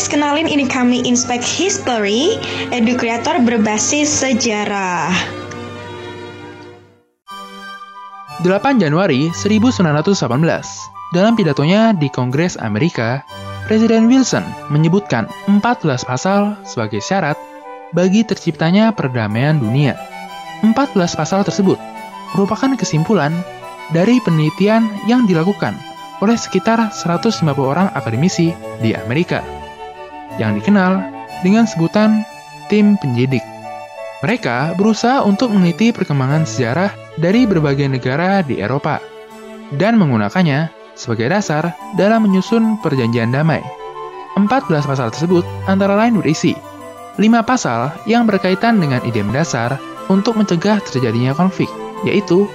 guys, kenalin ini kami Inspect History, edu kreator berbasis sejarah. 8 Januari 1918, dalam pidatonya di Kongres Amerika, Presiden Wilson menyebutkan 14 pasal sebagai syarat bagi terciptanya perdamaian dunia. 14 pasal tersebut merupakan kesimpulan dari penelitian yang dilakukan oleh sekitar 150 orang akademisi di Amerika yang dikenal dengan sebutan tim penyidik. Mereka berusaha untuk meneliti perkembangan sejarah dari berbagai negara di Eropa dan menggunakannya sebagai dasar dalam menyusun perjanjian damai. 14 pasal tersebut antara lain berisi 5 pasal yang berkaitan dengan ide mendasar untuk mencegah terjadinya konflik, yaitu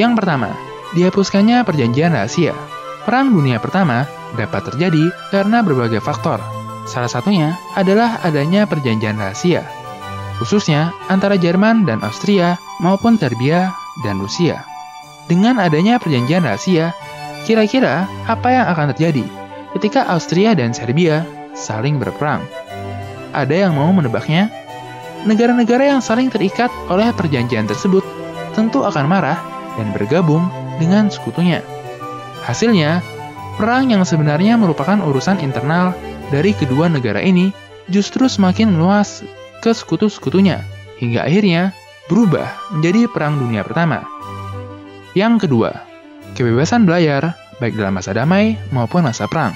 yang pertama, dihapuskannya perjanjian rahasia. Perang Dunia Pertama dapat terjadi karena berbagai faktor. Salah satunya adalah adanya perjanjian rahasia, khususnya antara Jerman dan Austria maupun Serbia dan Rusia. Dengan adanya perjanjian rahasia, kira-kira apa yang akan terjadi ketika Austria dan Serbia saling berperang? Ada yang mau menebaknya? Negara-negara yang saling terikat oleh perjanjian tersebut tentu akan marah dan bergabung dengan sekutunya. Hasilnya, perang yang sebenarnya merupakan urusan internal dari kedua negara ini justru semakin meluas ke sekutu-sekutunya, hingga akhirnya berubah menjadi Perang Dunia Pertama. Yang kedua, kebebasan belayar baik dalam masa damai maupun masa perang.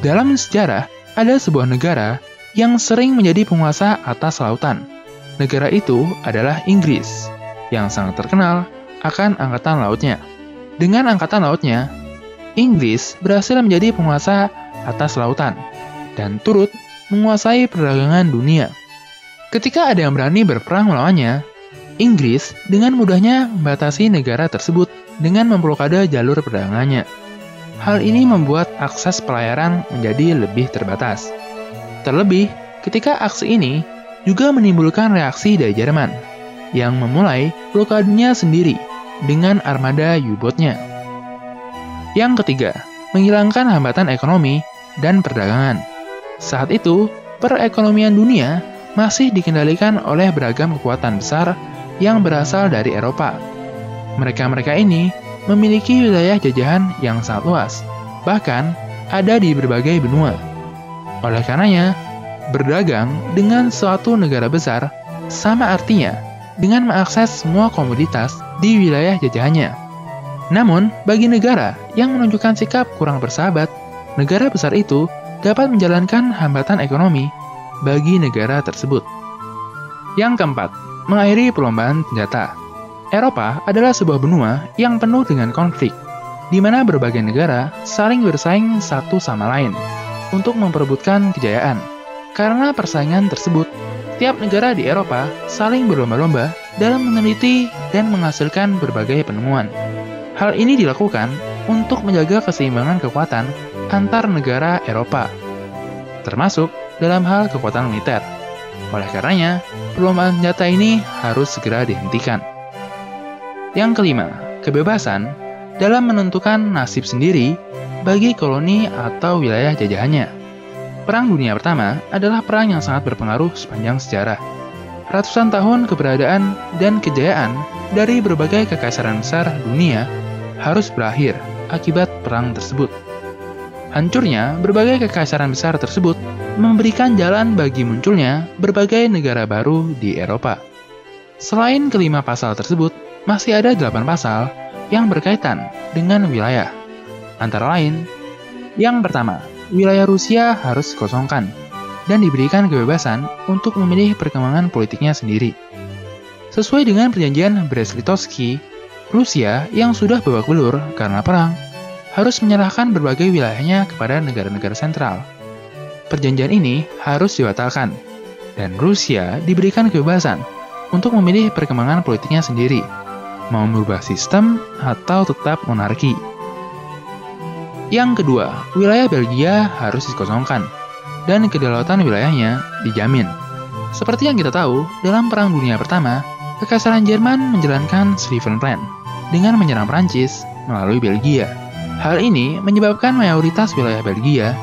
Dalam sejarah, ada sebuah negara yang sering menjadi penguasa atas lautan. Negara itu adalah Inggris, yang sangat terkenal akan angkatan lautnya. Dengan angkatan lautnya, Inggris berhasil menjadi penguasa atas lautan dan turut menguasai perdagangan dunia. Ketika ada yang berani berperang melawannya, Inggris dengan mudahnya membatasi negara tersebut dengan memblokade jalur perdagangannya. Hal ini membuat akses pelayaran menjadi lebih terbatas. Terlebih, ketika aksi ini juga menimbulkan reaksi dari Jerman, yang memulai blokadenya sendiri dengan armada U-boatnya. Yang ketiga, menghilangkan hambatan ekonomi dan perdagangan. Saat itu, perekonomian dunia masih dikendalikan oleh beragam kekuatan besar yang berasal dari Eropa. Mereka-mereka ini memiliki wilayah jajahan yang sangat luas, bahkan ada di berbagai benua. Oleh karenanya, berdagang dengan suatu negara besar sama artinya dengan mengakses semua komoditas di wilayah jajahannya. Namun, bagi negara yang menunjukkan sikap kurang bersahabat, negara besar itu dapat menjalankan hambatan ekonomi bagi negara tersebut. Yang keempat, mengakhiri perlombaan senjata. Eropa adalah sebuah benua yang penuh dengan konflik, di mana berbagai negara saling bersaing satu sama lain untuk memperebutkan kejayaan. Karena persaingan tersebut, tiap negara di Eropa saling berlomba-lomba dalam meneliti dan menghasilkan berbagai penemuan. Hal ini dilakukan untuk menjaga keseimbangan kekuatan antar negara Eropa, termasuk dalam hal kekuatan militer. Oleh karenanya, perlombaan senjata ini harus segera dihentikan. Yang kelima, kebebasan dalam menentukan nasib sendiri bagi koloni atau wilayah jajahannya. Perang Dunia Pertama adalah perang yang sangat berpengaruh sepanjang sejarah ratusan tahun keberadaan dan kejayaan dari berbagai kekaisaran besar dunia harus berakhir akibat perang tersebut. Hancurnya berbagai kekaisaran besar tersebut memberikan jalan bagi munculnya berbagai negara baru di Eropa. Selain kelima pasal tersebut, masih ada delapan pasal yang berkaitan dengan wilayah. Antara lain, yang pertama, wilayah Rusia harus kosongkan dan diberikan kebebasan untuk memilih perkembangan politiknya sendiri. Sesuai dengan perjanjian Brest-Litovsk, Rusia yang sudah babak belur karena perang harus menyerahkan berbagai wilayahnya kepada negara-negara sentral. Perjanjian ini harus dibatalkan, dan Rusia diberikan kebebasan untuk memilih perkembangan politiknya sendiri, mau merubah sistem atau tetap monarki. Yang kedua, wilayah Belgia harus dikosongkan dan kedaulatan wilayahnya dijamin. Seperti yang kita tahu, dalam Perang Dunia Pertama, Kekaisaran Jerman menjalankan Sleven Plan dengan menyerang Prancis melalui Belgia. Hal ini menyebabkan mayoritas wilayah Belgia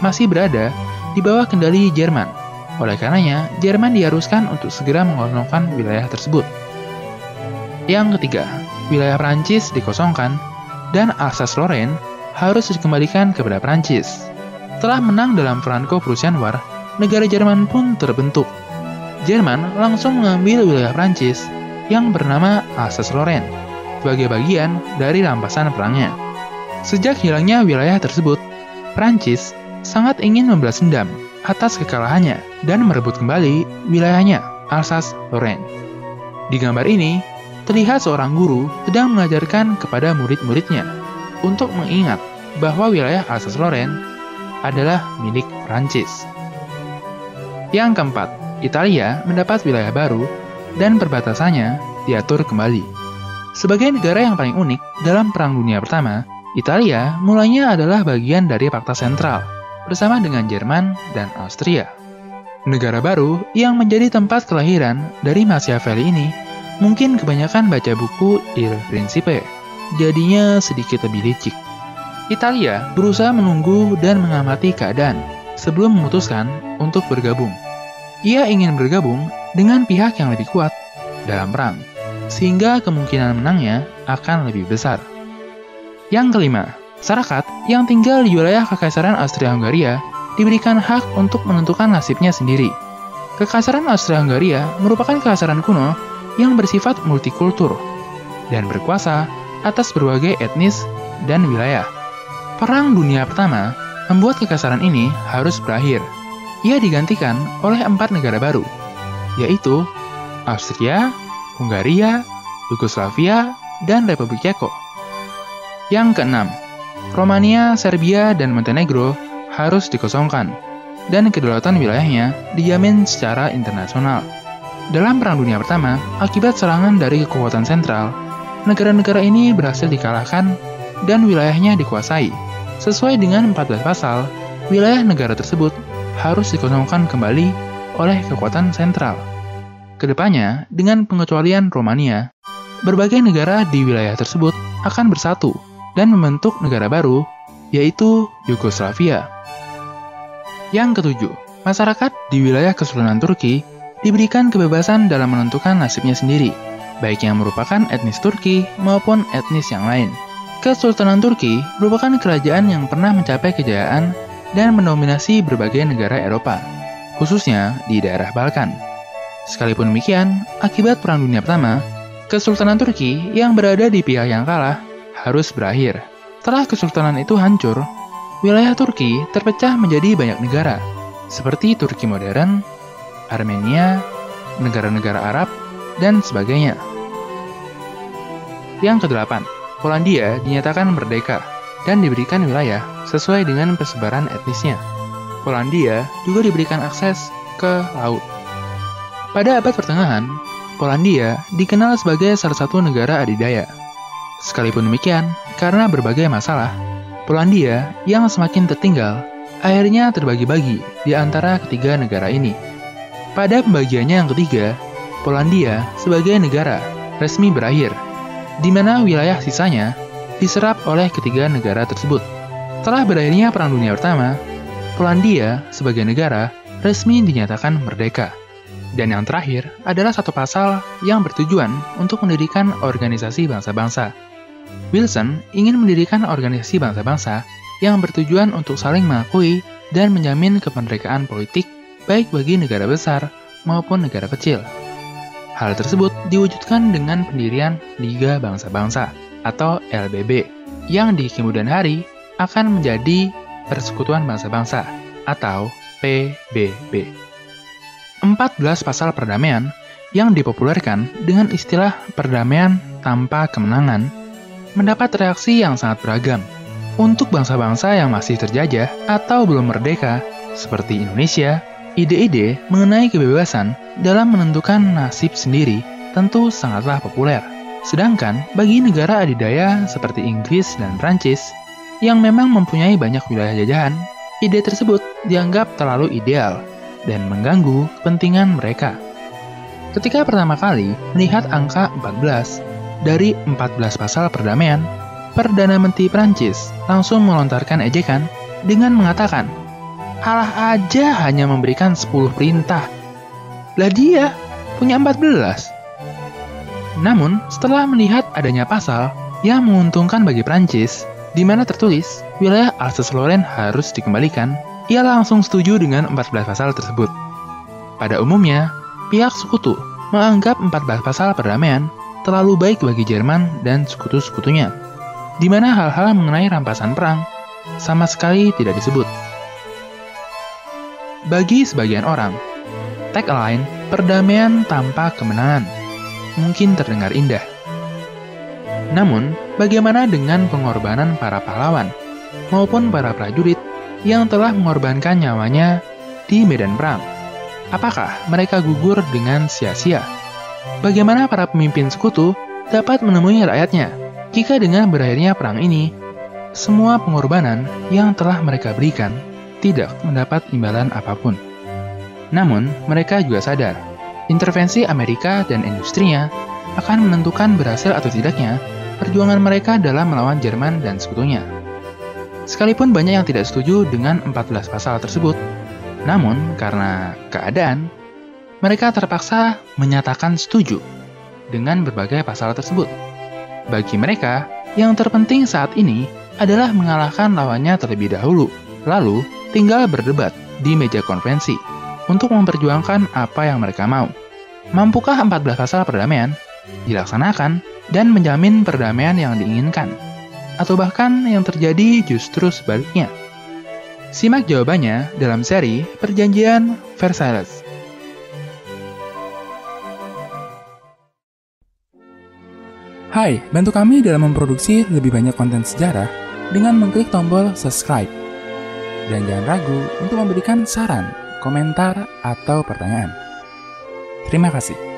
masih berada di bawah kendali Jerman. Oleh karenanya, Jerman diharuskan untuk segera mengosongkan wilayah tersebut. Yang ketiga, wilayah Prancis dikosongkan dan Alsace-Lorraine harus dikembalikan kepada Prancis. Setelah menang dalam Franco-Prussian War, negara Jerman pun terbentuk. Jerman langsung mengambil wilayah Prancis yang bernama Alsace-Lorraine sebagai bagian dari rampasan perangnya. Sejak hilangnya wilayah tersebut, Prancis sangat ingin membalas dendam atas kekalahannya dan merebut kembali wilayahnya, Alsace-Lorraine. Di gambar ini, terlihat seorang guru sedang mengajarkan kepada murid-muridnya untuk mengingat bahwa wilayah Alsace-Lorraine adalah milik Prancis. Yang keempat, Italia mendapat wilayah baru dan perbatasannya diatur kembali. Sebagai negara yang paling unik dalam Perang Dunia Pertama, Italia mulanya adalah bagian dari Fakta Sentral bersama dengan Jerman dan Austria. Negara baru yang menjadi tempat kelahiran dari Machiavelli ini mungkin kebanyakan baca buku Il Principe, jadinya sedikit lebih licik. Italia berusaha menunggu dan mengamati keadaan sebelum memutuskan untuk bergabung. Ia ingin bergabung dengan pihak yang lebih kuat dalam perang, sehingga kemungkinan menangnya akan lebih besar. Yang kelima, masyarakat yang tinggal di wilayah Kekaisaran Austria-Hungaria diberikan hak untuk menentukan nasibnya sendiri. Kekaisaran Austria-Hungaria merupakan kekaisaran kuno yang bersifat multikultur dan berkuasa atas berbagai etnis dan wilayah. Perang Dunia Pertama membuat kekaisaran ini harus berakhir. Ia digantikan oleh empat negara baru, yaitu Austria, Hungaria, Yugoslavia, dan Republik Ceko. Yang keenam, Romania, Serbia, dan Montenegro harus dikosongkan, dan kedaulatan wilayahnya dijamin secara internasional. Dalam Perang Dunia Pertama, akibat serangan dari kekuatan sentral, negara-negara ini berhasil dikalahkan dan wilayahnya dikuasai. Sesuai dengan 14 pasal, wilayah negara tersebut harus dikosongkan kembali oleh kekuatan sentral. Ke depannya, dengan pengecualian Romania, berbagai negara di wilayah tersebut akan bersatu dan membentuk negara baru, yaitu Yugoslavia. Yang ketujuh, masyarakat di wilayah Kesultanan Turki diberikan kebebasan dalam menentukan nasibnya sendiri, baik yang merupakan etnis Turki maupun etnis yang lain. Kesultanan Turki merupakan kerajaan yang pernah mencapai kejayaan dan mendominasi berbagai negara Eropa, khususnya di daerah Balkan. Sekalipun demikian, akibat Perang Dunia Pertama, Kesultanan Turki yang berada di pihak yang kalah harus berakhir. Setelah kesultanan itu hancur, wilayah Turki terpecah menjadi banyak negara, seperti Turki modern, Armenia, negara-negara Arab, dan sebagainya. Yang kedelapan, Polandia dinyatakan merdeka dan diberikan wilayah sesuai dengan persebaran etnisnya. Polandia juga diberikan akses ke laut. Pada abad pertengahan, Polandia dikenal sebagai salah satu negara adidaya Sekalipun demikian, karena berbagai masalah, Polandia yang semakin tertinggal akhirnya terbagi-bagi di antara ketiga negara ini. Pada pembagiannya yang ketiga, Polandia sebagai negara resmi berakhir, di mana wilayah sisanya diserap oleh ketiga negara tersebut. Setelah berakhirnya Perang Dunia Pertama, Polandia sebagai negara resmi dinyatakan merdeka. Dan yang terakhir adalah satu pasal yang bertujuan untuk mendirikan organisasi bangsa-bangsa Wilson ingin mendirikan organisasi bangsa-bangsa yang bertujuan untuk saling mengakui dan menjamin kemerdekaan politik baik bagi negara besar maupun negara kecil. Hal tersebut diwujudkan dengan pendirian Liga Bangsa-Bangsa atau LBB yang di kemudian hari akan menjadi Persekutuan Bangsa-Bangsa atau PBB. 14 pasal perdamaian yang dipopulerkan dengan istilah perdamaian tanpa kemenangan mendapat reaksi yang sangat beragam. Untuk bangsa-bangsa yang masih terjajah atau belum merdeka, seperti Indonesia, ide-ide mengenai kebebasan dalam menentukan nasib sendiri tentu sangatlah populer. Sedangkan bagi negara adidaya seperti Inggris dan Prancis, yang memang mempunyai banyak wilayah jajahan, ide tersebut dianggap terlalu ideal dan mengganggu kepentingan mereka. Ketika pertama kali melihat angka 14 dari 14 pasal perdamaian, Perdana Menteri Prancis langsung melontarkan ejekan dengan mengatakan, Allah aja hanya memberikan 10 perintah. Lah dia punya 14. Namun, setelah melihat adanya pasal yang menguntungkan bagi Prancis, di mana tertulis wilayah Alsace-Lorraine harus dikembalikan, ia langsung setuju dengan 14 pasal tersebut. Pada umumnya, pihak sekutu menganggap 14 pasal perdamaian terlalu baik bagi Jerman dan sekutu-sekutunya, di mana hal-hal mengenai rampasan perang sama sekali tidak disebut. Bagi sebagian orang, tagline perdamaian tanpa kemenangan mungkin terdengar indah. Namun, bagaimana dengan pengorbanan para pahlawan maupun para prajurit yang telah mengorbankan nyawanya di medan perang? Apakah mereka gugur dengan sia-sia? Bagaimana para pemimpin sekutu dapat menemui rakyatnya jika dengan berakhirnya perang ini, semua pengorbanan yang telah mereka berikan tidak mendapat imbalan apa pun. Namun, mereka juga sadar, intervensi Amerika dan industrinya akan menentukan berhasil atau tidaknya perjuangan mereka dalam melawan Jerman dan sekutunya. Sekalipun banyak yang tidak setuju dengan 14 pasal tersebut, namun karena keadaan, mereka terpaksa menyatakan setuju dengan berbagai pasal tersebut. Bagi mereka, yang terpenting saat ini adalah mengalahkan lawannya terlebih dahulu, lalu tinggal berdebat di meja konvensi untuk memperjuangkan apa yang mereka mau. Mampukah 14 pasal perdamaian dilaksanakan dan menjamin perdamaian yang diinginkan? Atau bahkan yang terjadi justru sebaliknya? Simak jawabannya dalam seri Perjanjian Versailles. Hai, bantu kami dalam memproduksi lebih banyak konten sejarah dengan mengklik tombol subscribe dan jangan ragu untuk memberikan saran, komentar, atau pertanyaan. Terima kasih.